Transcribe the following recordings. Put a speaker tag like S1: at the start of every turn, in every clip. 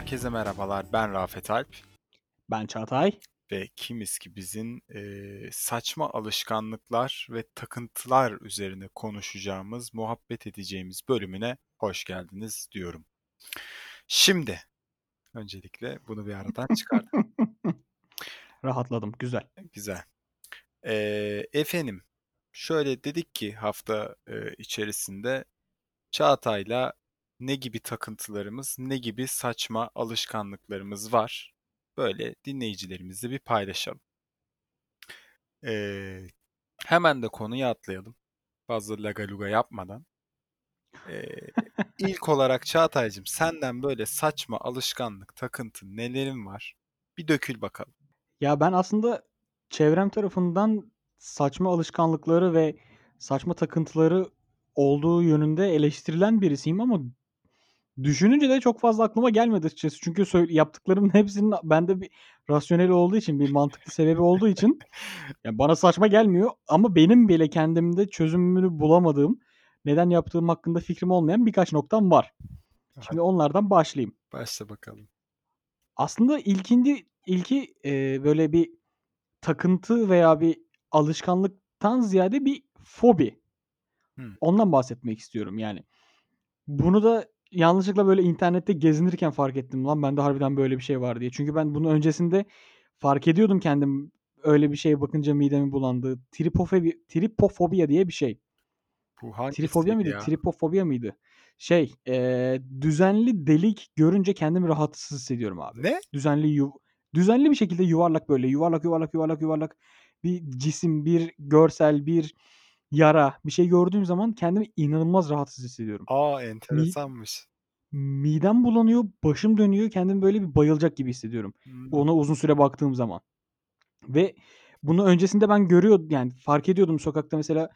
S1: herkese merhabalar. Ben Rafet Alp
S2: Ben Çağatay.
S1: ve kimiz ki bizim eee, saçma alışkanlıklar ve takıntılar üzerine konuşacağımız, muhabbet edeceğimiz bölümüne hoş geldiniz diyorum. Şimdi, öncelikle bunu bir aradan çıkardım.
S2: Rahatladım. Güzel.
S1: Güzel. Eee, efendim, şöyle dedik ki hafta eee, içerisinde Çağatay'la ne gibi takıntılarımız, ne gibi saçma alışkanlıklarımız var. Böyle dinleyicilerimizle bir paylaşalım. Ee, hemen de konuya atlayalım. Fazla lagaluga yapmadan. Ee, ilk olarak Çağatay'cığım senden böyle saçma alışkanlık, takıntı nelerin var? Bir dökül bakalım.
S2: Ya ben aslında çevrem tarafından saçma alışkanlıkları ve saçma takıntıları olduğu yönünde eleştirilen birisiyim ama düşününce de çok fazla aklıma gelmedi açıkçası. Çünkü söyle- yaptıklarımın hepsinin bende bir rasyonel olduğu için, bir mantıklı sebebi olduğu için ya bana saçma gelmiyor ama benim bile kendimde çözümünü bulamadığım, neden yaptığım hakkında fikrim olmayan birkaç noktam var. Şimdi onlardan başlayayım.
S1: Başla bakalım.
S2: Aslında ilkinci ilki e, böyle bir takıntı veya bir alışkanlıktan ziyade bir fobi.
S1: Hmm.
S2: Ondan bahsetmek istiyorum yani. Bunu da yanlışlıkla böyle internette gezinirken fark ettim. Lan bende harbiden böyle bir şey var diye. Çünkü ben bunu öncesinde fark ediyordum kendim öyle bir şeye bakınca midemi bulandı. Tripofobi, tripofobia diye bir şey.
S1: Bu hangisiydi
S2: Trifobia mıydı?
S1: ya?
S2: Tripofobia mıydı? Şey, eee, düzenli delik görünce kendimi rahatsız hissediyorum abi.
S1: Ne?
S2: Düzenli yu düzenli bir şekilde yuvarlak böyle yuvarlak yuvarlak yuvarlak yuvarlak bir cisim, bir görsel, bir yara bir şey gördüğüm zaman kendimi inanılmaz rahatsız hissediyorum.
S1: Aa
S2: Mi
S1: enteresanmış.
S2: midem bulanıyor, başım dönüyor, kendimi böyle bir bayılacak gibi hissediyorum.
S1: Hmm.
S2: Ona uzun süre baktığım zaman. Ve bunu öncesinde ben görüyordum yani fark ediyordum sokakta mesela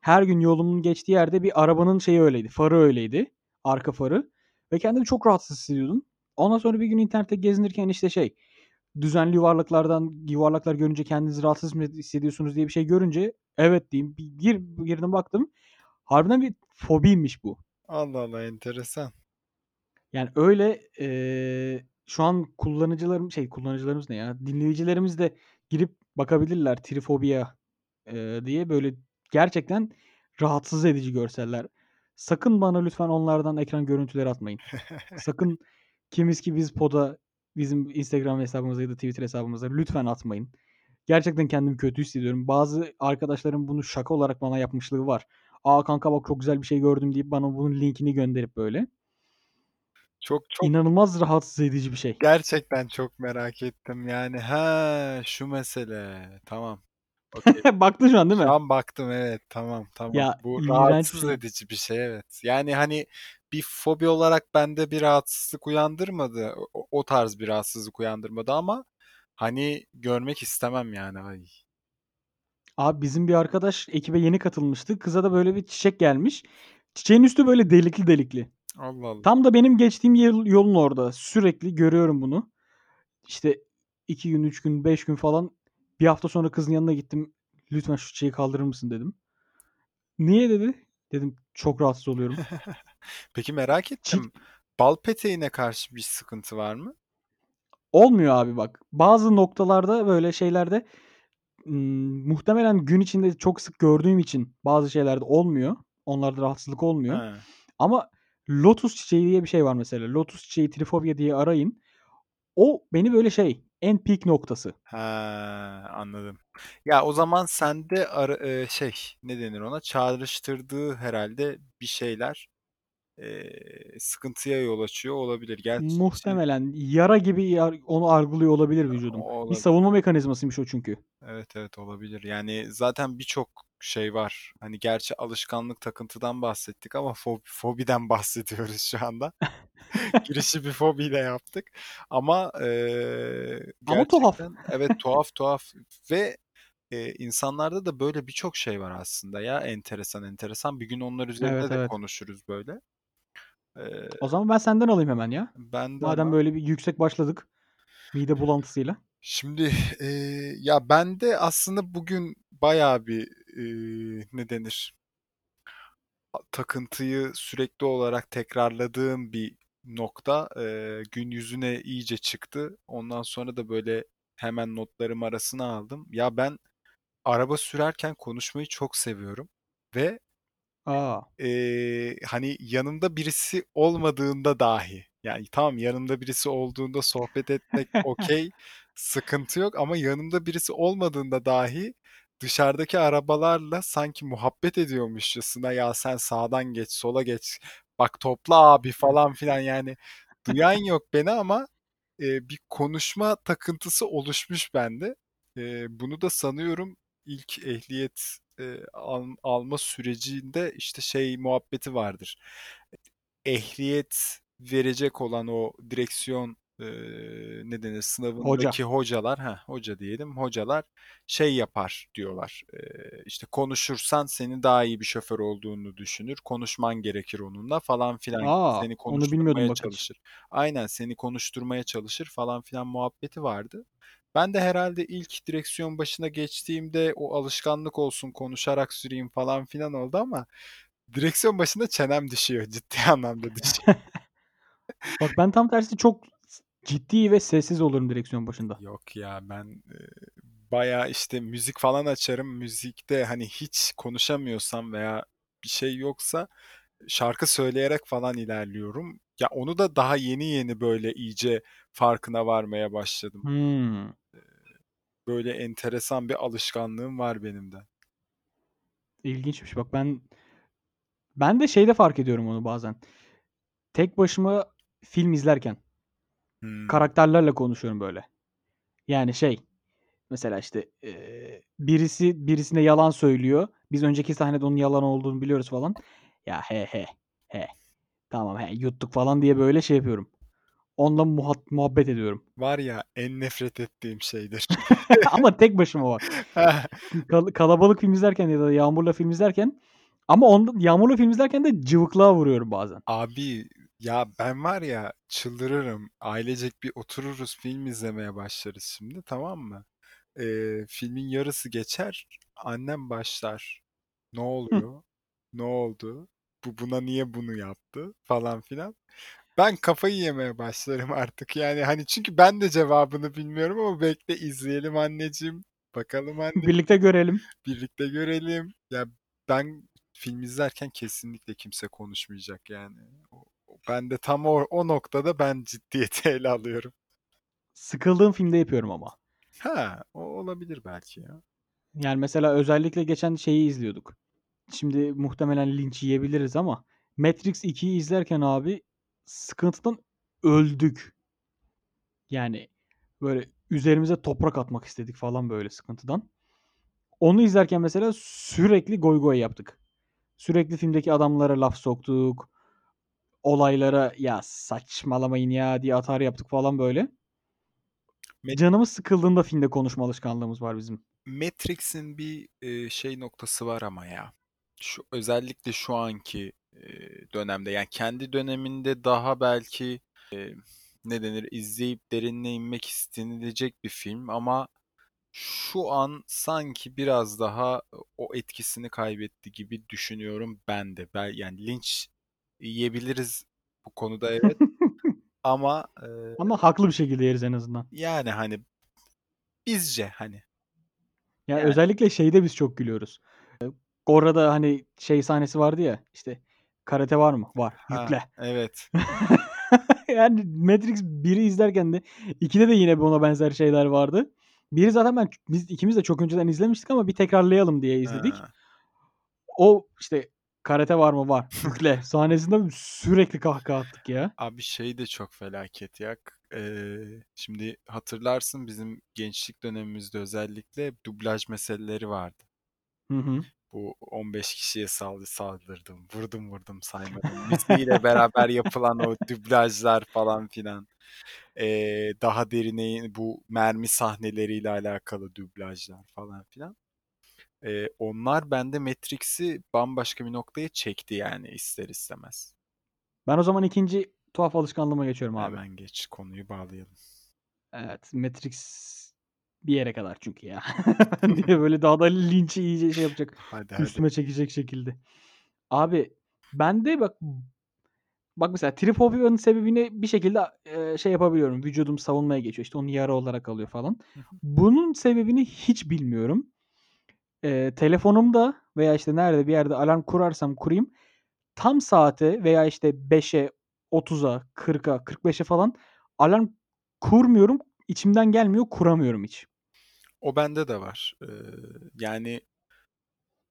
S2: her gün yolumun geçtiği yerde bir arabanın şeyi öyleydi. Farı öyleydi. Arka farı. Ve kendimi çok rahatsız hissediyordum. Ondan sonra bir gün internette gezinirken işte şey düzenli yuvarlaklardan yuvarlaklar görünce kendinizi rahatsız mı hissediyorsunuz diye bir şey görünce evet diyeyim. Bir gir, girdim baktım. Harbiden bir fobiymiş bu.
S1: Allah Allah enteresan.
S2: Yani öyle eee, şu an kullanıcılarım şey kullanıcılarımız ne ya dinleyicilerimiz de girip bakabilirler trifobia eee, diye böyle gerçekten rahatsız edici görseller. Sakın bana lütfen onlardan ekran görüntüleri atmayın. Sakın kimiz ki biz poda bizim Instagram hesabımıza ya da Twitter hesabımıza lütfen atmayın. Gerçekten kendimi kötü hissediyorum. Bazı arkadaşlarım bunu şaka olarak bana yapmışlığı var. Aa kanka bak çok güzel bir şey gördüm deyip bana bunun linkini gönderip böyle.
S1: Çok çok
S2: İnanılmaz rahatsız edici bir şey.
S1: gerçekten çok merak ettim yani. Ha şu mesele. Tamam. Okey.
S2: Baktın şu an değil
S1: Şu
S2: mi?
S1: an baktım evet tamam tamam.
S2: Ya
S1: Bu rahatsız
S2: şey.
S1: edici bir şey evet. Yani hani bir fobi olarak bende bir rahatsızlık uyandırmadı. O, o tarz bir rahatsızlık uyandırmadı ama hani görmek istemem yani. Ay.
S2: Abi bizim bir arkadaş ekibe yeni katılmıştı. Kıza da böyle bir çiçek gelmiş. Çiçeğin üstü böyle delikli delikli.
S1: Allah Allah.
S2: Tam da benim geçtiğim yol- yolun orada. Sürekli görüyorum bunu. İşte iki gün, üç gün, beş gün falan. Bir hafta sonra kızın yanına gittim. Lütfen şu çiçeği kaldırır mısın dedim. Niye dedi? Dedim çok rahatsız oluyorum.
S1: Peki merak
S2: Çi-
S1: ettim. Bal peteğine karşı bir sıkıntı var mı?
S2: Olmuyor abi bak. Bazı noktalarda böyle şeylerde muhtemelen gün içinde çok sık gördüğüm için bazı şeylerde olmuyor. Onlarda rahatsızlık olmuyor.
S1: Ha.
S2: Ama lotus çiçeği diye bir şey var mesela. Lotus çiçeği trifobia diye arayın. O beni böyle şey en peak noktası.
S1: Ha, anladım. Ya o zaman sende ara- e, şey ne denir ona çağrıştırdığı herhalde bir şeyler e, sıkıntıya yol açıyor olabilir. Gerçi
S2: Muhtemelen yara gibi yar- onu algılıyor olabilir vücudum. Bir
S1: olabilir.
S2: savunma mekanizmasıymış o çünkü.
S1: Evet evet olabilir. Yani zaten birçok şey var. Hani gerçi alışkanlık takıntıdan bahsettik ama fobi, fobiden bahsediyoruz şu anda. Girişi bir fobiyle yaptık. Ama eee,
S2: Ama tuhaf.
S1: gerçekten evet tuhaf tuhaf ve e, insanlarda da böyle birçok şey var aslında ya enteresan enteresan. Bir gün onlar üzerinde
S2: Evet
S1: de
S2: evet.
S1: konuşuruz böyle.
S2: O zaman ben senden alayım hemen ya.
S1: ben de
S2: Madem
S1: ama
S2: böyle bir yüksek başladık. Mide bulantısıyla.
S1: şimdi eee, ya ben de aslında bugün bayağı bir eee, ne denir takıntıyı sürekli olarak tekrarladığım bir nokta eee, gün yüzüne iyice çıktı. Ondan sonra da böyle hemen notlarım arasına aldım. Ya ben araba sürerken konuşmayı çok seviyorum ve
S2: A!
S1: eee, hani yanımda birisi olmadığında dahi yani tamam yanımda birisi olduğunda sohbet etmek okey sıkıntı yok ama yanımda birisi olmadığında dahi dışarıdaki arabalarla sanki muhabbet ediyormuşçasına ya sen sağdan geç sola geç bak topla abi falan filan yani duyan yok beni ama e, bir konuşma takıntısı oluşmuş bende. E, bunu da sanıyorum ilk ehliyet e, al- alma sürecinde işte şey muhabbeti vardır. Ehliyet verecek olan o direksiyon e, ne denir
S2: Hoca.
S1: sınavındaki hocalar, ha hoca diyelim, hocalar şey yapar diyorlar. E, işte konuşursan senin daha iyi bir şoför olduğunu düşünür, konuşman gerekir onunla falan filan gibi
S2: A!
S1: seni
S2: Onu
S1: konuşturmaya
S2: hiç.
S1: çalışır. Aynen seni konuşturmaya çalışır falan filan muhabbeti vardı. Ben de herhalde ilk direksiyon başına geçtiğimde o alışkanlık olsun konuşarak süreyim falan filan oldu ama direksiyon başında çenem düşüyor. Ciddi anlamda düşüyor.
S2: Bak ben tam tersi çok ciddi ve sessiz olurum direksiyon başında.
S1: Yok ya ben e, bayağı işte müzik falan açarım. Müzikte hani hiç konuşamıyorsam veya bir şey yoksa şarkı söyleyerek falan ilerliyorum. Ya onu da daha yeni yeni böyle iyice farkına varmaya başladım.
S2: Hımm.
S1: Böyle enteresan bir alışkanlığım var benim de.
S2: İlginçmiş. Bak ben ben de şeyde fark ediyorum onu bazen. Tek başıma film izlerken
S1: Hmm.
S2: karakterlerle konuşuyorum böyle. Yani şey, mesela işte, birisi birisine yalan söylüyor. Biz önceki sahnede onun yalan olduğunu biliyoruz falan. "Ya, he he, he, tamam, he, yuttuk." falan diye böyle şey yapıyorum. Onunla muhat muhabbet ediyorum.
S1: Var ya en nefret ettiğim şeydir.
S2: Ama tek başıma bak. Kal kalabalık film izlerken ya da Yağmur'la film izlerken ama onda Yağmur'la film izlerken de cıvıklığa vuruyorum bazen.
S1: Abi ya ben var ya çıldırırım. Ailecek bir otururuz film izlemeye başlarız şimdi tamam mı? Ee, filmin yarısı geçer. Annem başlar. Ne oluyor? Ne oldu? Bu buna niye bunu yaptı? Falan filan. Ben kafayı yemeye başlarım artık. Yani hani çünkü ben de cevabını bilmiyorum ama bekle izleyelim anneciğim. Bakalım anneciğim.
S2: Birlikte görelim.
S1: Birlikte görelim. Ya ben film izlerken kesinlikle kimse konuşmayacak yani. Ben de tam o, o noktada ben ciddiyeti ele alıyorum.
S2: Sıkıldığım filmde yapıyorum ama.
S1: Ha, o olabilir belki ya.
S2: Yani mesela özellikle geçen şeyi izliyorduk. Şimdi muhtemelen linç yiyebiliriz ama Matrix 2'yi izlerken abi sıkıntıdan öldük. Yani böyle üzerimize toprak atmak istedik falan böyle sıkıntıdan. Onu izlerken mesela sürekli goygoy yaptık. Sürekli filmdeki adamlara laf soktuk. Olaylara ya saçmalamayın ya diye atar yaptık falan böyle.
S1: Ma-
S2: Canımız sıkıldığında filmde konuşma alışkanlığımız var bizim.
S1: Matrix'in bir e, şey noktası var ama ya. Şu özellikle şu anki e, dönemde yani kendi döneminde daha belki e, ne denir izleyip derinine inmek istenilecek bir film ama şu an sanki biraz daha o etkisini kaybetti gibi düşünüyorum ben de. Ben yani linç yiyebiliriz bu konuda evet ama e,
S2: Ama haklı bir şekilde yeriz en azından.
S1: yani hani bizce hani
S2: Ya
S1: yani
S2: özellikle şeyde biz çok gülüyoruz. Orada hani şey sahnesi vardı ya işte karate var mı? Var.
S1: ha
S2: Yükle.
S1: evet
S2: Yani Matrix 1'i izlerken de 2'de de yine buna benzer şeyler vardı. 1'i zaten ben biz ikimiz de çok önceden izlemiştik ama bir tekrarlayalım diye izledik.
S1: ha.
S2: O işte karate var mı? Var. Yükle sahnesinde sürekli kahkaha attık ya.
S1: Abi şey de çok felaket ya. Ee, şimdi hatırlarsın bizim gençlik dönemimizde özellikle dublaj meseleleri vardı.
S2: Hı hı.
S1: Bu 15 kişiye saldı saldırdım, vurdum vurdum saymadım. Müziğiyle beraber yapılan o dublajlar falan filan. Ee, daha derine in- bu mermi sahneleriyle alakalı dublajlar falan filan. Ee, onlar bende Matrix'i bambaşka bir noktaya çekti yani ister istemez.
S2: Ben o zaman ikinci tuhaf alışkanlığıma geçiyorum abi.
S1: Hemen geç konuyu bağlayalım.
S2: Evet, Matrix bir yere kadar çünkü ya. diye böyle daha da linçi iyice şey yapacak.
S1: Hadi hadi.
S2: Üstüme çekecek şekilde. Abi bende bak Bak mesela trifobiyanın sebebini bir şekilde, eee, şey yapabiliyorum. Vücudum savunmaya geçiyor. İşte onu yara olarak alıyor falan. Bunun sebebini hiç bilmiyorum. Eee, telefonumda veya işte nerede bir yerde alarm kurarsam kurayım, tam saate veya işte 5'e, 30'a, 40'a, 45'e falan alarm kurmuyorum. İçimden gelmiyor, kuramıyorum hiç.
S1: O bende de var. Eee, yani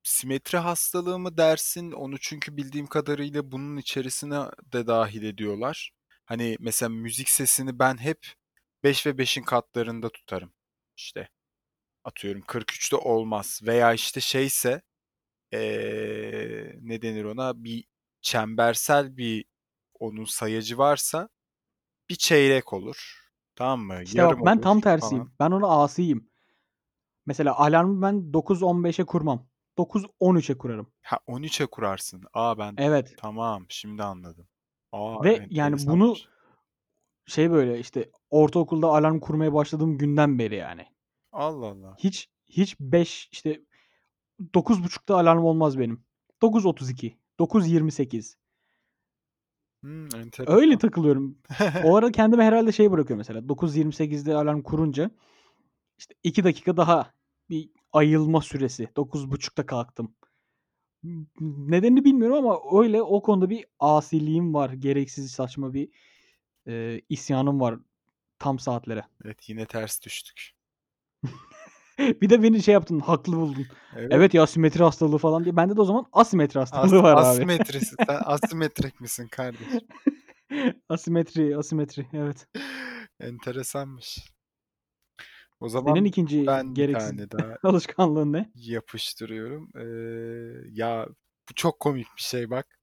S1: simetri hastalığı mı dersin? Onu çünkü bildiğim kadarıyla bunun içerisine de dahil ediyorlar. Hani mesela müzik sesini ben hep 5 ve 5'in katlarında tutarım. İşte atıyorum 43'te olmaz veya işte şeyse eee, ne denir ona bir çembersel bir onun sayacı varsa bir çeyrek olur. Tamam mı?
S2: İşte bak
S1: Yarım
S2: ben tam
S1: olur falan.
S2: tersiyim. Ben ona asiyim. Mesela alarmı ben 9.15'e kurmam. 9.13'e kurarım.
S1: Ha 13'e kurarsın. Aa ben
S2: Evet.
S1: tamam şimdi anladım. Aa
S2: Ve yani bunu
S1: enteresanmış.
S2: şey böyle işte ortaokulda alarm kurmaya başladığım günden beri yani.
S1: Allah Allah.
S2: Hiç hiç 5 işte 9.30'da alarm olmaz benim. 9.32, 9.28.
S1: Hmm,
S2: Öyle
S1: enteresan.
S2: takılıyorum. O ara kendime herhalde şey bırakıyorum mesela 9.28'de alarm kurunca işte 2 dakika daha bir ayılma süresi. 9.30'da kalktım. Nedenini bilmiyorum ama öyle o konuda bir asiliğim var. Gereksiz saçma bir, eee, isyanım var tam saatlere.
S1: Evet yine ters düştük.
S2: Bir de beni şey yaptın, haklı buldun.
S1: Evet.
S2: Evet ya simetri hastalığı falan diye. Bende de o zaman asimetri
S1: As
S2: hastalığı var abi.
S1: asimetrisi. Asimetrik misin kardeşim?
S2: Asimetri, asimetri. Evet.
S1: Enteresanmış. O
S2: Senin
S1: zaman
S2: ikinci
S1: ben bir
S2: gereksiz
S1: tane daha
S2: alışkanlığın ne?
S1: yapıştırıyorum. Eee, ya bu çok komik bir şey bak.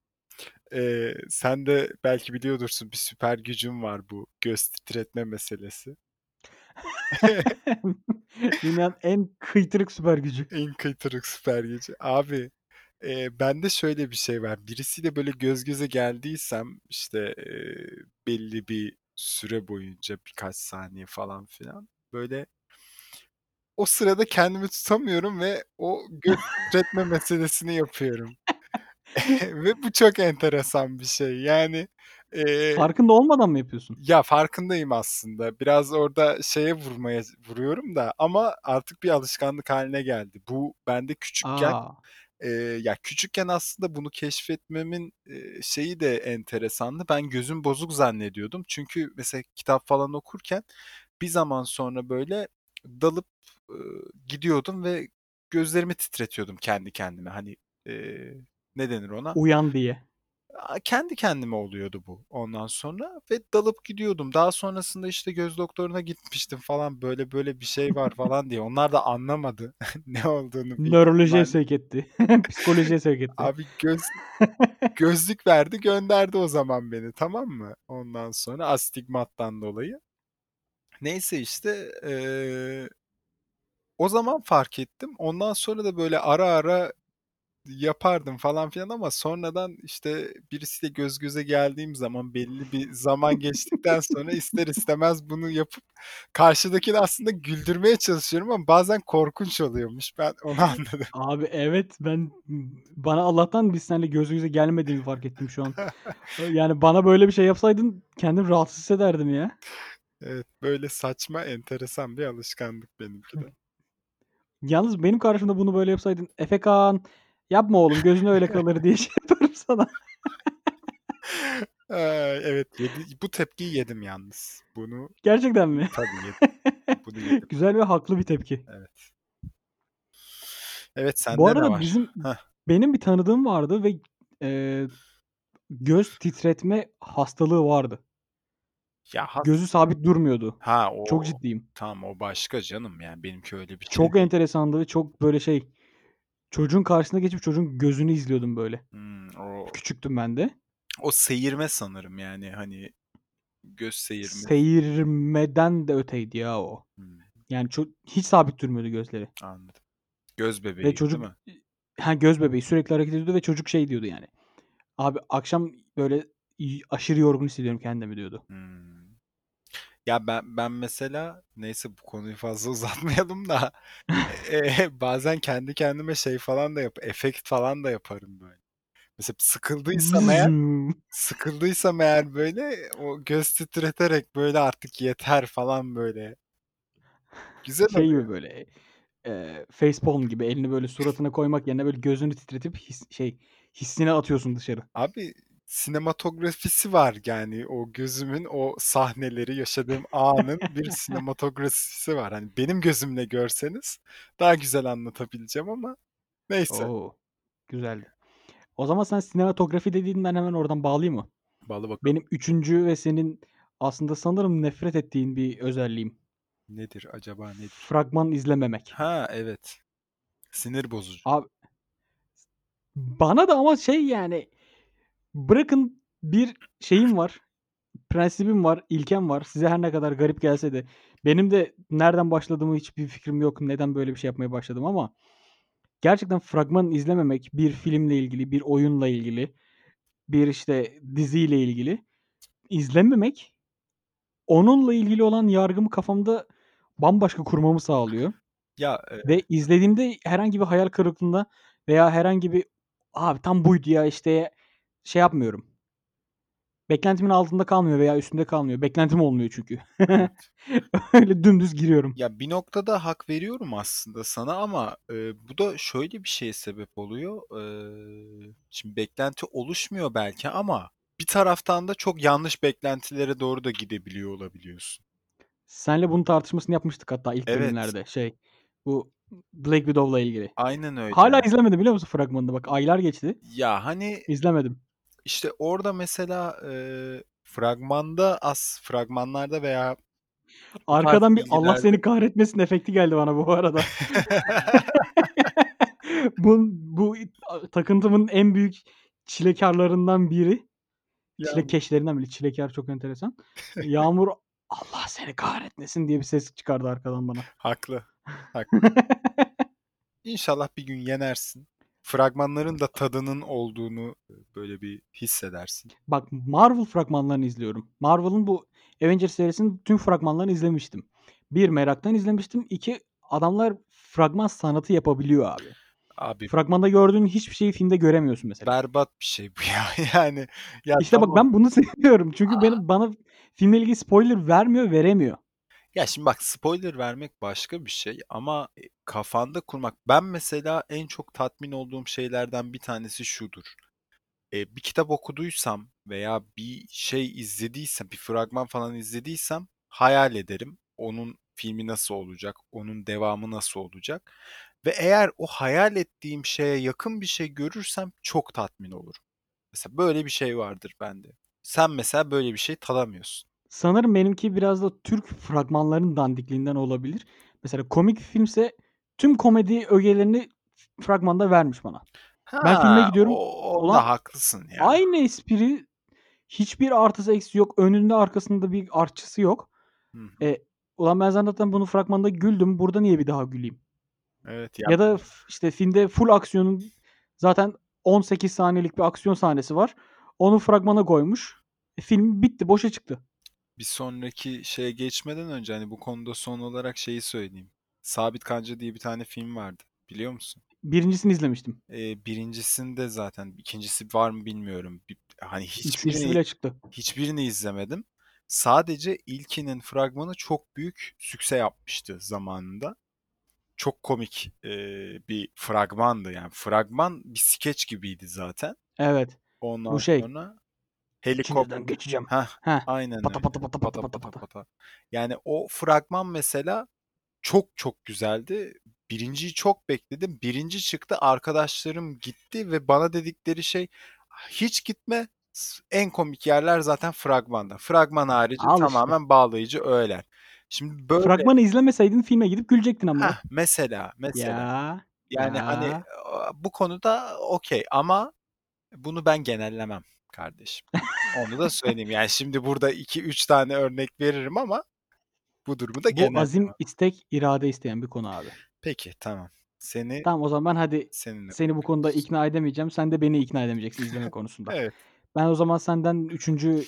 S1: Eee, sen de belki biliyordursun bir süper gücün var bu göz titretme meselesi.
S2: Dünyanın en kıytırık süper gücü.
S1: En kıytırık süper gücü. Abi eee bende şöyle bir şey var. Birisiyle böyle göz göze geldiysem işte eee, belli bir süre boyunca birkaç saniye falan filan böyle o sırada kendimi tutamıyorum ve o göz titretme meselesini yapıyorum. Ve bu çok enteresan bir şey. Yani eee,
S2: Farkında olmadan mı yapıyorsun?
S1: ya farkındayım aslında. Biraz orada şeye vurmaya vuruyorum da ama artık bir alışkanlık haline geldi. Bu bende küçükken! Eee, ya, küçükken aslında bunu keşfetmemin, eee, şeyi de enteresandı. Ben gözüm bozuk zannediyordum. Çünkü mesela kitap falan okurken bir zaman sonra, böyle, dalıp, ııı, gidiyordum ve gözlerimi titretiyordum kendi kendime. Hani, eee, ne denir ona?
S2: Uyan diye.
S1: Aaa, kendi kendime oluyordu bu ondan sonra ve dalıp gidiyordum. Daha sonrasında, işte, göz doktoruna gitmiştim falan, böyle böyle bir şey var falan diye. Onlar da anlamadı ne olduğunu büyük
S2: Nörolojiye
S1: ihtimalle.
S2: sevk etti. Psikolojiye sevk etti.
S1: Abi göz gözlük verdi gönderdi o zaman beni, tamam mı? Ondan sonra astigmattan dolayı. Neyse işte, eee, o zaman fark ettim. Ondan sonra da böyle ara ara yapardım falan filan ama sonradan, işte, birisiyle göz göze geldiğim zaman belli bir zaman geçtikten sonra ister istemez bunu yapıp karşıdakini aslında güldürmeye çalışıyorum ama bazen korkunç oluyormuş. Ben onu anladım.
S2: Abi evet, ben bana Allah'tan biz seninle göz göze gelmediğimi fark ettim şu an. yani bana böyle bir şey yapsaydın kendimi rahatsız hissederdim ya.
S1: Evet, böyle saçma, enteresan bir alışkanlık benimki de.
S2: Yalnız benim karşımda bunu böyle yapsaydın, "Efekan, yapma oğlum gözün öyle kalır." diye şey yaparım sana.
S1: Eee, evet, yedi bu tepkiyi yedim yalnız. Bunu
S2: Gerçekten mi?
S1: tabii yedim. Bunu yedim.
S2: Güzel ve haklı bir tepki.
S1: Evet. Evet,
S2: Bu
S1: sende ne
S2: arada
S1: var?
S2: bizim
S1: Hah.
S2: benim bir tanıdığım vardı ve, eee, göz titretme hastalığı vardı.
S1: Ya, has
S2: Gözü sabit durmuyordu.
S1: Ha,
S2: Çok
S1: o
S2: ciddiyim.
S1: tamam, o başka canım, yani benimki öyle bir şey
S2: Çok
S1: değil.
S2: enteresandı ve çok böyle şey, çocuğun karşısına geçip çocuğun gözünü izliyordum böyle.
S1: Hımm, o
S2: Küçüktüm ben de.
S1: o seyirme sanırım, yani, hani, göz seyirmesi.
S2: Seyirmeden de öteydi ya o.
S1: Hımm,
S2: Yani ço hiç sabit durmuyordu gözleri
S1: anladım. Göz
S2: ve
S1: bebeği, değil
S2: çocuk
S1: mi?
S2: Ha, göz bebeği sürekli hareket ediyordu ve çocuk şey diyordu yani, "Abi akşam böyle y aşırı yorgun hissediyorum kendimi." diyordu.
S1: Hımm. Ya, ben ben mesela neyse bu konuyu fazla uzatmayalım da, eee, bazen kendi kendime şey falan da yap efekt falan da yaparım böyle. Mesela sıkıldıysam eğer sıkıldıysam eğer böyle o göz titreterek böyle artık yeter falan böyle. Güzel
S2: Şey
S1: oluyor.
S2: gibi böyle, eee, facepalm gibi elini böyle suratına koymak yerine böyle gözünü titretip his şey, hissini atıyorsun dışarı.
S1: Abi sinematografisi var yani o gözümün o sahneleri, yaşadığım anın bir sinematografisi var. Hani benim gözümle görseniz daha güzel anlatabileceğim ama neyse.
S2: O! Güzeldi. O zaman sen sinematografi dediğin ben hemen oradan bağlayayım mı?
S1: Bağla bakalım.
S2: Benim 3'üncü ve senin aslında sanırım nefret ettiğin bir özelliğim.
S1: Nedir acaba nedir?
S2: Fragman izlememek.
S1: Ha evet. Sinir bozucu.
S2: Abi Bana da ama şey yani bırakın bir şeyim var, prensibim var, ilkem var. Size her ne kadar garip gelse de benim de nereden başladığımı hiçbir fikrim yok. Neden böyle bir şey yapmaya başladım ama gerçekten fragman izlememek bir filmle ilgili, bir oyunla ilgili, bir işte diziyle ilgili izlememek onunla ilgili olan yargımı kafamda bambaşka kurmamı sağlıyor.
S1: Ya, eee
S2: Ve izlediğimde herhangi bir hayal kırıklığına veya herhangi bir "Abi tam buydu ya." işte şey yapmıyorum. Beklentimin altında kalmıyor veya üstünde kalmıyor. Beklentim olmuyor çünkü. Öyle dümdüz giriyorum.
S1: Ya bir noktada hak veriyorum aslında sana ama, eee, bu da şöyle bir şeye sebep oluyor. Eee, şimdi beklenti oluşmuyor belki ama bir taraftan da çok yanlış beklentilere doğru da gidebiliyor olabiliyorsun.
S2: Seninle bunun tartışmasını yapmıştık hatta ilk
S1: Evet.
S2: bölümlerde. Şey, bu Black Widow'la ilgili.
S1: Aynen öyle.
S2: Hâlâ izlemedim biliyor musun fragmanını? Bak aylar geçti.
S1: Ya, hani
S2: İzlemedim.
S1: İşte orada mesela, eee, fragmanda as fragmanlarda veya bu
S2: Arkadan bir "Allah seni kahretmesin" efekti geldi bana bu arada. Bu a takıntımın en büyük çilekârlarından biri.
S1: Yağmur.
S2: Çilekeşlerinden biri. Çilekâr çok enteresan. Yağmur "Allah seni kahretmesin" diye bir ses çıkardı arkadan bana.
S1: Haklı, haklı. İnşallah bir gün yenersin. Fragmanların da tadının olduğunu, böyle bir hissedersin.
S2: Bak Marvel fragmanlarını izliyorum. Marvel'ın bu Avengers serisinin tüm fragmanlarını izlemiştim. 1 meraktan izlemiştim. 2 adamlar fragman sanatı yapabiliyor abi.
S1: Abi
S2: Fragmanda gördüğün hiçbir şeyi filmde göremiyorsun mesela.
S1: berbat bir şey bu ya. Yani ya
S2: İşte bak
S1: tamam.
S2: ben bunu seviyorum. Çünkü
S1: A
S2: benim bana filmle ilgili spoiler vermiyor, veremiyor.
S1: Ya şimdi bak spoiler vermek başka bir şey ama, eee, kafanda kurmak Ben mesela en çok tatmin olduğum şeylerden bir tanesi şudur: Eee, bir kitap okuduysam veya bir şey izlediysem, bir fragman falan izlediysem hayal ederim. Onun filmi nasıl olacak, onun devamı nasıl olacak ve eğer o hayal ettiğim şeye yakın bir şey görürsem çok tatmin olurum. Mesela böyle bir şey vardır bende. Sen mesela böyle bir şey tadamıyorsun.
S2: Sanırım benimki biraz da Türk fragmanlarının dandikliğinden olabilir. Mesela komik filmse tüm komedi ögelerini fragmanda vermiş bana. Ben filme
S1: Ha,
S2: gidiyorum,
S1: o onda haklısın ya.
S2: aynı espri, hiçbir artısı eksisi yok. Önünde arkasında bir artçısı yok.
S1: Hı hı.
S2: E, ulan ben zaten bunu fragmanda güldüm. Burada niye bir daha güleyim?
S1: Evet ya
S2: Ya da işte filmde full aksiyonun zaten 18 saniyelik bir aksiyon sahnesi var. Onu fragmana koymuş. E, film bitti, boşa çıktı.
S1: Bir sonraki şeye geçmeden önce, hani, bu konuda son olarak şeyi söyleyeyim. Sabit Kanca diye bir tane film vardı. Biliyor musun?
S2: 1'incisini izlemiştim.
S1: Eee, 1'incisinde zaten 2'ncisi var mı bilmiyorum. Bi hani
S2: 3'üncüsü
S1: hiçbirini
S2: bile çıktı.
S1: hiçbirini izlemedim. Sadece ilkinin fragmanı çok büyük sükse yapmıştı zamanında. Çok komik, eee, bir fragmandı yani. Fragman bir skeç gibiydi zaten.
S2: Evet.
S1: Ondan
S2: Bu şey
S1: sonra helikopter
S2: geçeceğim.
S1: Heh,
S2: Heh.
S1: aynen
S2: Pata
S1: öyle.
S2: pata pata pata
S1: Pata
S2: pata
S1: pata. Yani o fragman mesela çok çok güzeldi. 1'inciyi çok bekledim. 1'inci çıktı, arkadaşlarım gitti ve bana dedikleri şey "Hiç gitme, en komik yerler zaten fragmanda. Fragman harici
S2: Al işte.
S1: tamamen bağlayıcı öğeler." Şimdi böyle
S2: Fragmanı izlemeseydin filme gidip gülecektin ama.
S1: Heh, mesela, mesela.
S2: Ya,
S1: Yani, hani,
S2: ya.
S1: aaa, bu konuda okay ama bunu ben genellemem kardeşim. Onu da söyleyeyim. Yani şimdi burada 2-3 tane örnek veririm ama bu durumu da
S2: Bu azim, istek, irade isteyen bir konu abi.
S1: Peki, tamam. Seni
S2: Tamam o zaman ben hadi
S1: seninle
S2: seni bu konuda ikna edemeyeceğim. Sen de beni ikna edemeyeceksin izleme konusunda.
S1: Evet.
S2: Ben o zaman senden 3'üncü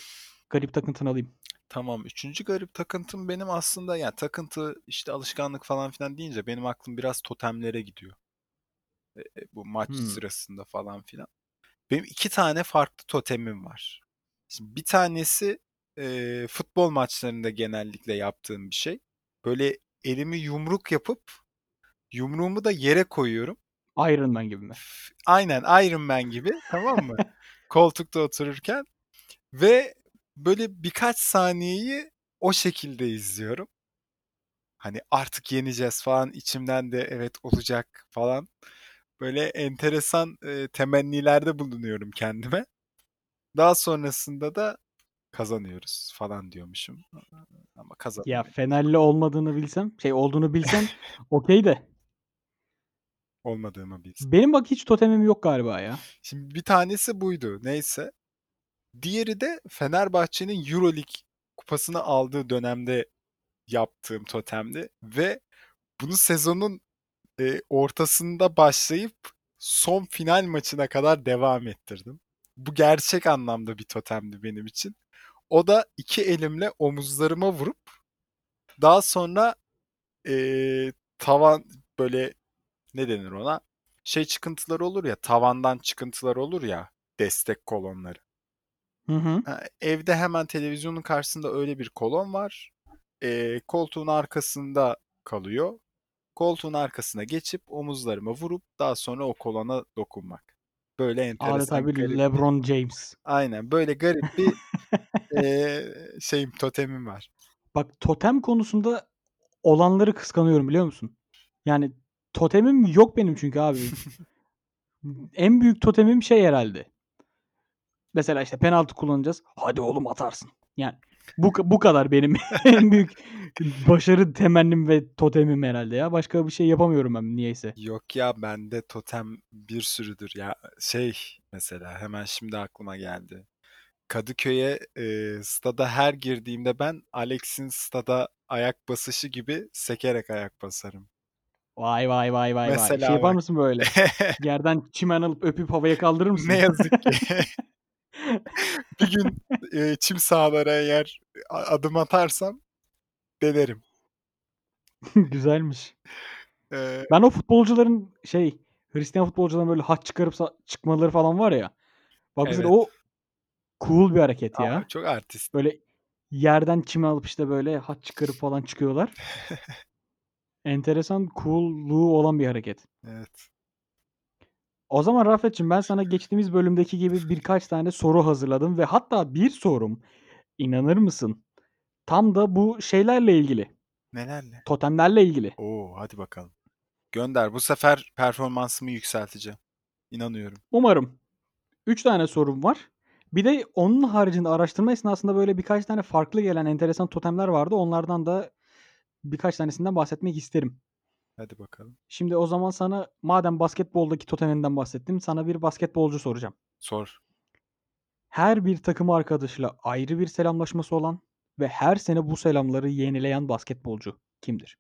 S2: garip takıntını alayım.
S1: Tamam. 3'üncü garip takıntım benim aslında ya takıntı, işte, alışkanlık falan filan deyince benim aklım biraz totemlere gidiyor. Eee, bu maç
S2: Hımm.
S1: sırasında falan filan. Benim iki tane farklı totemim var. Şimdi bir tanesi e, futbol maçlarında genellikle yaptığım bir şey. Böyle elimi yumruk yapıp yumruğumu da yere koyuyorum.
S2: Iron Man gibi mi?
S1: Aynen Iron Man gibi tamam mı? Koltukta otururken ve böyle birkaç saniyeyi o şekilde izliyorum. Hani artık yeneceğiz falan içimden de evet olacak falan. Böyle enteresan e, temennilerde bulunuyorum kendime. Daha sonrasında da kazanıyoruz falan diyormuşum. Ama
S2: Ya
S1: kazanamıyoruz.
S2: Fenerli olmadığını bilsem, şey olduğunu bilsem okey de.
S1: Olmadığımı bilsin.
S2: Benim bak hiç totemim yok galiba ya.
S1: Şimdi bir tanesi buydu. Neyse. Diğeri de Fenerbahçe'nin Euroleague kupasını aldığı dönemde yaptığım totemdi ve bunu sezonun e, ortasında başlayıp son final maçına kadar devam ettirdim. Bu gerçek anlamda bir totemdi benim için. O da iki elimle omuzlarıma vurup daha sonra e, tavan böyle ne denir ona? Şey çıkıntıları olur ya tavandan çıkıntılar olur ya destek kolonları.
S2: Hı hı.
S1: Ha, evde hemen televizyonun karşısında öyle bir kolon var. E, koltuğun arkasında kalıyor. Koltuğun arkasına geçip omuzlarıma vurup daha sonra o kolona dokunmak. Böyle enteresan
S2: Adeta bir
S1: garip.
S2: LeBron James.
S1: Aynen böyle garip bir e, şeyim totemim var.
S2: Bak totem konusunda olanları kıskanıyorum biliyor musun? Yani totemim yok benim çünkü abi. en büyük totemim şey herhalde. Mesela işte penaltı kullanacağız. Hadi oğlum atarsın. Yani bu bu kadar benim en büyük başarı temennim ve totemim herhalde ya. Başka bir şey yapamıyorum ben niyeyse.
S1: Yok ya bende totem bir sürüdür ya şey mesela hemen şimdi aklıma geldi. Kadıköy'e e, stada her girdiğimde ben Alex'in stada ayak basışı gibi sekerek ayak basarım.
S2: Vay vay vay vay vay. Şey
S1: Mesela
S2: yapar
S1: bak.
S2: mısın böyle? Yerden çimen alıp öpüp havaya kaldırır mısın?
S1: ne yazık ki. bir gün e, çim sahalara eğer a- adım atarsam denerim.
S2: Güzelmiş.
S1: E,
S2: Ben o futbolcuların şey Hristiyan futbolcuların böyle haç çıkarıp çıkmaları falan var ya. Bak
S1: Evet.
S2: o cool bir hareket
S1: aa,
S2: ya.
S1: çok artist.
S2: Böyle yerden çime alıp işte böyle haç çıkarıp falan çıkıyorlar. Enteresan cool'luğu olan bir hareket.
S1: Evet.
S2: O zaman Rafet'cim ben sana geçtiğimiz bölümdeki gibi birkaç tane soru hazırladım ve hatta bir sorum inanır mısın? Tam da bu şeylerle ilgili.
S1: Nelerle?
S2: Totemlerle ilgili.
S1: Oo hadi bakalım. Gönder. Bu sefer performansımı yükselteceğim. İnanıyorum.
S2: Umarım. 3 tane sorum var. Bir de onun haricinde araştırma esnasında böyle birkaç tane farklı gelen enteresan totemler vardı. Onlardan da birkaç tanesinden bahsetmek isterim.
S1: Hadi bakalım.
S2: Şimdi o zaman sana madem basketboldaki toteminden bahsettim, sana bir basketbolcu soracağım.
S1: Sor.
S2: Her bir takım arkadaşıyla ayrı bir selamlaşması olan ve her sene bu selamları yenileyen basketbolcu kimdir?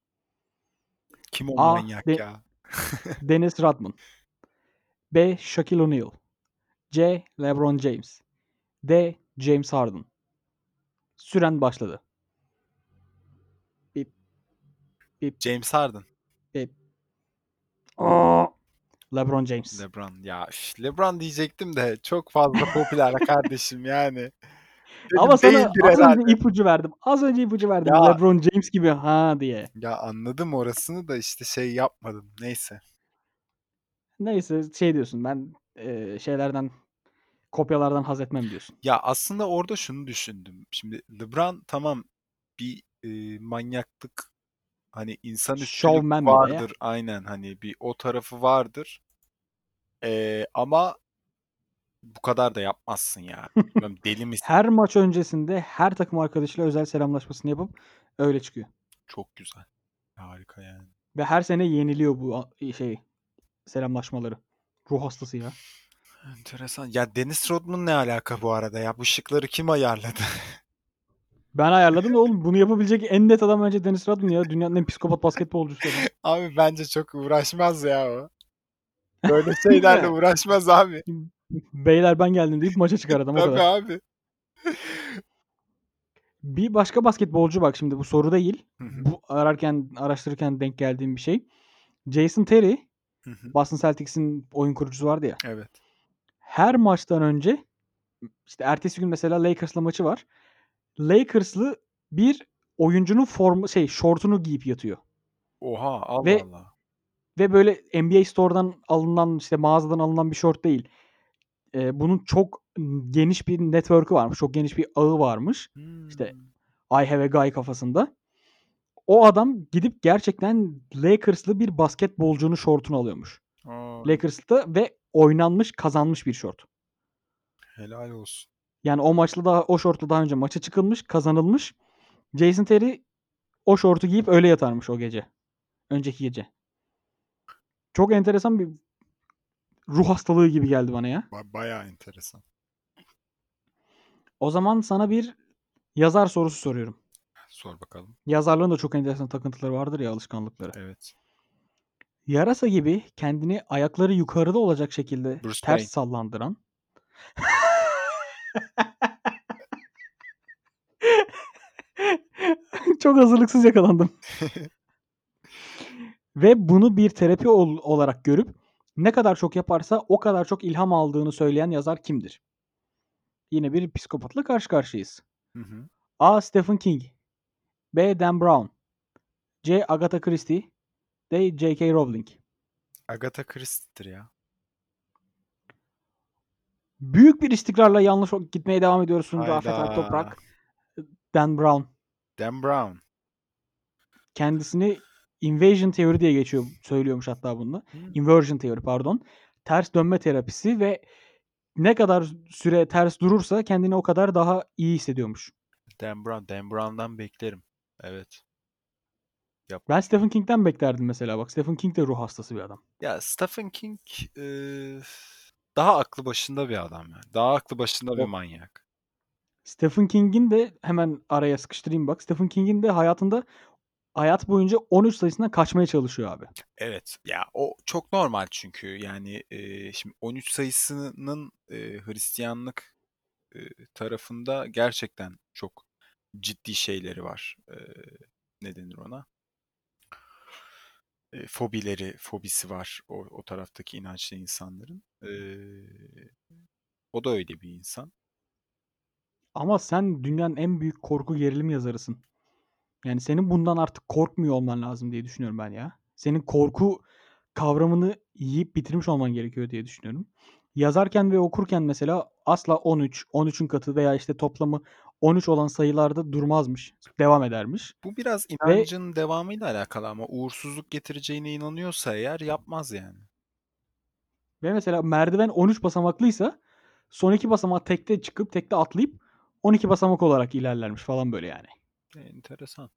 S1: Kim o
S2: A.
S1: manyak
S2: De-
S1: ya?
S2: Dennis Rodman B. Shaquille O'Neal C. LeBron James D. James Harden Süren başladı. Bip. Bip.
S1: James Harden.
S2: Bip. Aa! LeBron James.
S1: LeBron. Ya üf, LeBron diyecektim de çok fazla popüler kardeşim yani. Dedim,
S2: Ama sana az
S1: herhalde.
S2: önce ipucu verdim. Az önce ipucu verdim.
S1: Ya.
S2: LeBron James gibi ha diye.
S1: Ya anladım orasını da işte şey yapmadım. Neyse.
S2: Neyse şey diyorsun ben e, şeylerden kopyalardan haz etmem diyorsun.
S1: Ya aslında orada şunu düşündüm. Şimdi LeBron tamam bir e, manyaklık hani insanüstülük
S2: Şovmen bir de ya.
S1: vardır. Aynen hani bir o tarafı vardır. E, ama bu kadar da yapmazsın ya. Bilmiyorum, deli misin?
S2: Her maç öncesinde her takım arkadaşıyla özel selamlaşmasını yapıp öyle çıkıyor.
S1: Çok güzel. Harika yani.
S2: Ve her sene yeniliyor bu şey selamlaşmaları. Ruh hastası ya.
S1: Enteresan. Ya Dennis Rodman ne alaka bu arada ya? Bu şıkları kim ayarladı?
S2: Ben ayarladım da oğlum bunu yapabilecek en net adam bence Dennis Rodman ya. Dünyanın en psikopat basketbolcusu adam.
S1: Abi bence çok uğraşmaz ya o. Böyle şeylerle uğraşmaz abi.
S2: Beyler ben geldim deyip maça çıkar adam o
S1: Tabii
S2: kadar.
S1: abi.
S2: Bir başka basketbolcu bak şimdi bu soru değil. Bu ararken araştırırken denk geldiğim bir şey. Jason Terry. Boston Celtics'in oyun kurucusu vardı ya.
S1: Evet.
S2: her maçtan önce işte ertesi gün mesela Lakers'la maçı var. Lakers'lı bir oyuncunun formu şey şortunu giyip yatıyor.
S1: Oha Allah
S2: Ve
S1: Allah.
S2: ve böyle NBA Store'dan alınan işte mağazadan alınan bir şort değil. Ee, bunun çok geniş bir network'ü varmış. Çok geniş bir ağı varmış. İşte
S1: Hmm.
S2: I have a guy kafasında. O adam gidip gerçekten Lakers'lı bir basketbolcunun şortunu alıyormuş.
S1: Aa,
S2: Lakers'ta ve oynanmış, kazanmış bir şort.
S1: helal olsun.
S2: Yani o maçla daha o şortla daha önce maça çıkılmış, kazanılmış. Jason Terry o şortu giyip öyle yatarmış o gece. Önceki gece. Çok enteresan bir ruh hastalığı gibi geldi bana ya.
S1: Ba- bayağı enteresan.
S2: O zaman sana bir yazar sorusu soruyorum.
S1: Sor bakalım.
S2: Yazarlığın da çok enteresan takıntıları vardır ya alışkanlıkları.
S1: Evet.
S2: Yarasa gibi kendini ayakları yukarıda olacak şekilde
S1: Bruce
S2: ters
S1: Wayne.
S2: sallandıran Çok hazırlıksız yakalandım. Ve bunu bir terapi ol- olarak görüp ne kadar çok yaparsa o kadar çok ilham aldığını söyleyen yazar kimdir? Yine bir psikopatla karşı karşıyayız.
S1: Hı hı.
S2: A. Stephen King B. Dan Brown C. Agatha Christie D. J.K. Rowling
S1: Agatha Christie'dir ya.
S2: Büyük bir istikrarla yanlış gitmeye devam ediyorsun Rafet
S1: Hayda.
S2: Alptoprak. Dan Brown.
S1: Dan Brown.
S2: Kendisini invasion teori diye geçiyor, söylüyormuş hatta bunda.
S1: Hmm.
S2: Inversion teori pardon. Ters dönme terapisi ve ne kadar süre ters durursa kendini o kadar daha iyi hissediyormuş.
S1: Dan Brown. Dan Brown'dan beklerim. Evet.
S2: Ben Stephen King'den beklerdim mesela bak. Stephen King de ruh hastası bir adam.
S1: Ya Stephen King e, daha aklı başında bir adam yani. Daha aklı başında bir manyak.
S2: Stephen King'in de hemen araya sıkıştırayım bak. Stephen King'in de hayatında hayat boyunca 13 sayısından kaçmaya çalışıyor abi.
S1: Evet. Ya o çok normal çünkü yani e, şimdi 13 sayısının e, Hristiyanlık e, tarafında gerçekten çok ciddi şeyleri var. E, ne denir ona? E, fobileri, fobisi var o, o taraftaki inançlı insanların. E, o da öyle bir insan.
S2: Ama sen dünyanın en büyük korku gerilim yazarısın. Yani senin bundan artık korkmuyor olman lazım diye düşünüyorum ben ya. Senin korku kavramını yiyip bitirmiş olman gerekiyor diye düşünüyorum. Yazarken ve okurken mesela asla 13, 13'ün katı veya işte toplamı 13 olan sayılarda durmazmış. Devam edermiş.
S1: Bu biraz
S2: Ve
S1: inancın devamıyla alakalı ama uğursuzluk getireceğine inanıyorsa eğer yapmaz yani.
S2: ve mesela merdiven 13 basamaklıysa son iki basamağı tekte çıkıp tekte atlayıp 12 basamak olarak ilerlermiş falan böyle yani.
S1: Enteresan.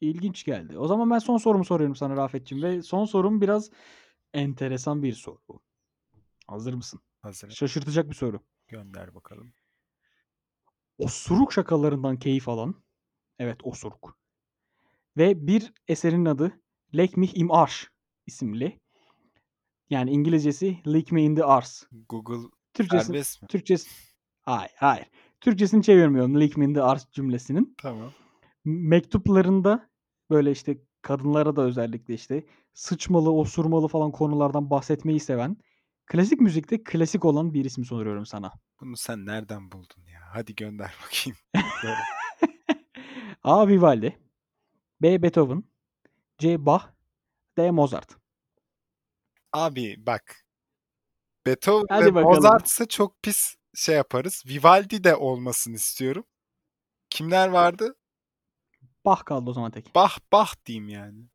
S2: İlginç geldi. O zaman ben son sorumu soruyorum sana Rafet'ciğim ve son sorum biraz enteresan bir soru. Hazır mısın?
S1: Hazır.
S2: Şaşırtacak bir soru.
S1: Gönder bakalım.
S2: Osuruk şakalarından keyif alan, evet osuruk ve bir eserin adı Lek mich im Arsch isimli. Yani İngilizcesi Lick me in the arse.
S1: Google
S2: Türkçesi,
S1: serbest mi?
S2: Türkçesi, hayır hayır. Türkçesini çevirmiyorum Lick me in the arse cümlesinin.
S1: Tamam.
S2: mektuplarında böyle işte kadınlara da özellikle işte sıçmalı, osurmalı falan konulardan bahsetmeyi seven, klasik müzikte klasik olan bir isim soruyorum sana.
S1: Bunu sen nereden buldun ya? Hadi gönder bakayım.
S2: A. Vivaldi B. Beethoven C. Bach D. Mozart.
S1: Abi bak. Beethoven
S2: Hadi
S1: ve
S2: bakalım.
S1: Mozart'sa çok pis şey yaparız. Vivaldi de olmasını istiyorum. Kimler vardı?
S2: Bach kaldı o zaman tek.
S1: Bah bah diyeyim yani.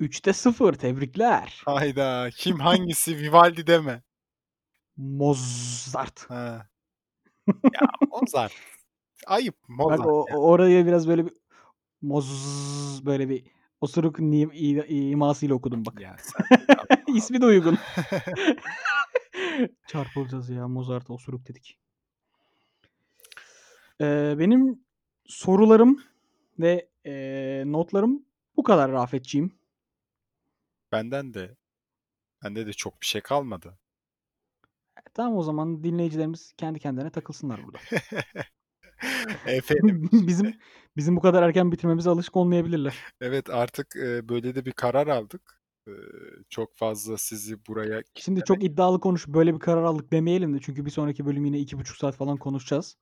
S2: 3'te 0 tebrikler.
S1: Hayda. Kim hangisi? Vivaldi deme.
S2: Mozart.
S1: Ha. Ya Mozart. Ayıp Mozart.
S2: Bak o,
S1: ya.
S2: oraya biraz böyle bir moz böyle bir osuruk ni, i- imasıyla okudum bak.
S1: Ya sen
S2: İsmi de uygun. Çarpılacağız ya Mozart osuruk dedik. Ee, benim sorularım ve ee, notlarım bu kadar Rafetçiğim.
S1: Benden de bende de çok bir şey kalmadı.
S2: Tamam o zaman dinleyicilerimiz kendi kendine takılsınlar burada.
S1: Efendim.
S2: bizim bizim bu kadar erken bitirmemize alışık olmayabilirler.
S1: Evet artık e, böyle de bir karar aldık. Çok fazla sizi buraya
S2: Şimdi çok iddialı konuşup böyle bir karar aldık demeyelim de çünkü bir sonraki bölüm yine 2,5 saat falan konuşacağız.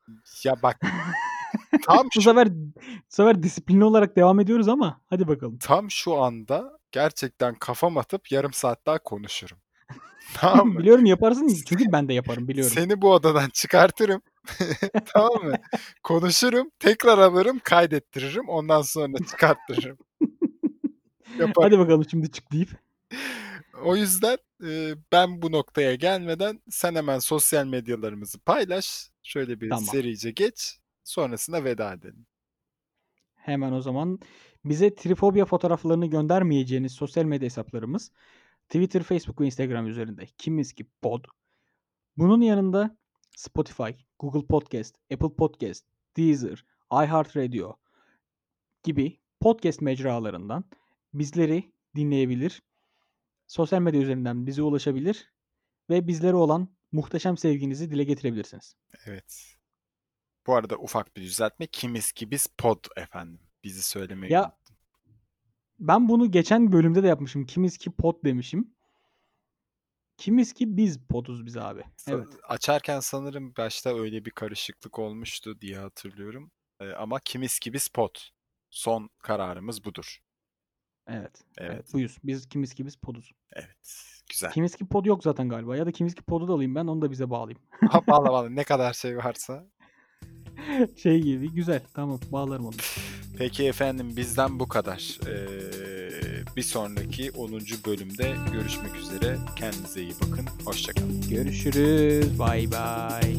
S1: Ya bak tam
S2: Bu
S1: şu
S2: sefer bu sefer disiplinli olarak devam ediyoruz ama hadi bakalım.
S1: tam şu anda gerçekten kafam atıp yarım saat daha konuşurum. Tamam mı?
S2: Biliyorum yaparsın çünkü ben de yaparım biliyorum.
S1: Seni bu odadan çıkartırım. Tamam mı? Konuşurum, tekrar alırım, kaydettiririm. Ondan sonra çıkarttırırım. Yaparım.
S2: Hadi bakalım şimdi çık deyip.
S1: O yüzden, eee, ben bu noktaya gelmeden sen hemen sosyal medyalarımızı paylaş. Şöyle bir
S2: Tamam.
S1: serice geç. Sonrasında veda edelim.
S2: Hemen o zaman bize trifobia fotoğraflarını göndermeyeceğiniz sosyal medya hesaplarımız Twitter, Facebook ve Instagram üzerinde kimiz ki pod. Bunun yanında Spotify, Google Podcast, Apple Podcast, Deezer, iHeartRadio gibi podcast mecralarından bizleri dinleyebilir. Sosyal medya üzerinden bize ulaşabilir ve bizlere olan muhteşem sevginizi dile getirebilirsiniz.
S1: Evet. Bu arada ufak bir düzeltme. Kimiz ki biz pod efendim. Bizi söylemeyi
S2: Ya
S1: unuttum.
S2: ben bunu geçen bölümde de yapmışım. Kimiz ki pod demişim. Kimiz ki biz poduz biz abi. Evet.
S1: Açarken sanırım başta öyle bir karışıklık olmuştu diye hatırlıyorum. Eee, ama kimiz ki biz pod. Son kararımız budur.
S2: Evet. Evet.
S1: Evet.
S2: Buyuz. Biz kimiz ki biz poduz.
S1: Evet. Güzel.
S2: Kimiz ki pod yok zaten galiba. Ya da kimiz ki podu da alayım ben onu da bize bağlayayım.
S1: Ha, Bağla bağla. Ne kadar şey varsa.
S2: şey gibi. Güzel. Tamam bağlarım onu.
S1: Peki efendim bizden bu kadar. Ee, bir sonraki 10. bölümde görüşmek üzere. Kendinize iyi bakın. Hoşçakalın.
S2: Görüşürüz. Bay bay.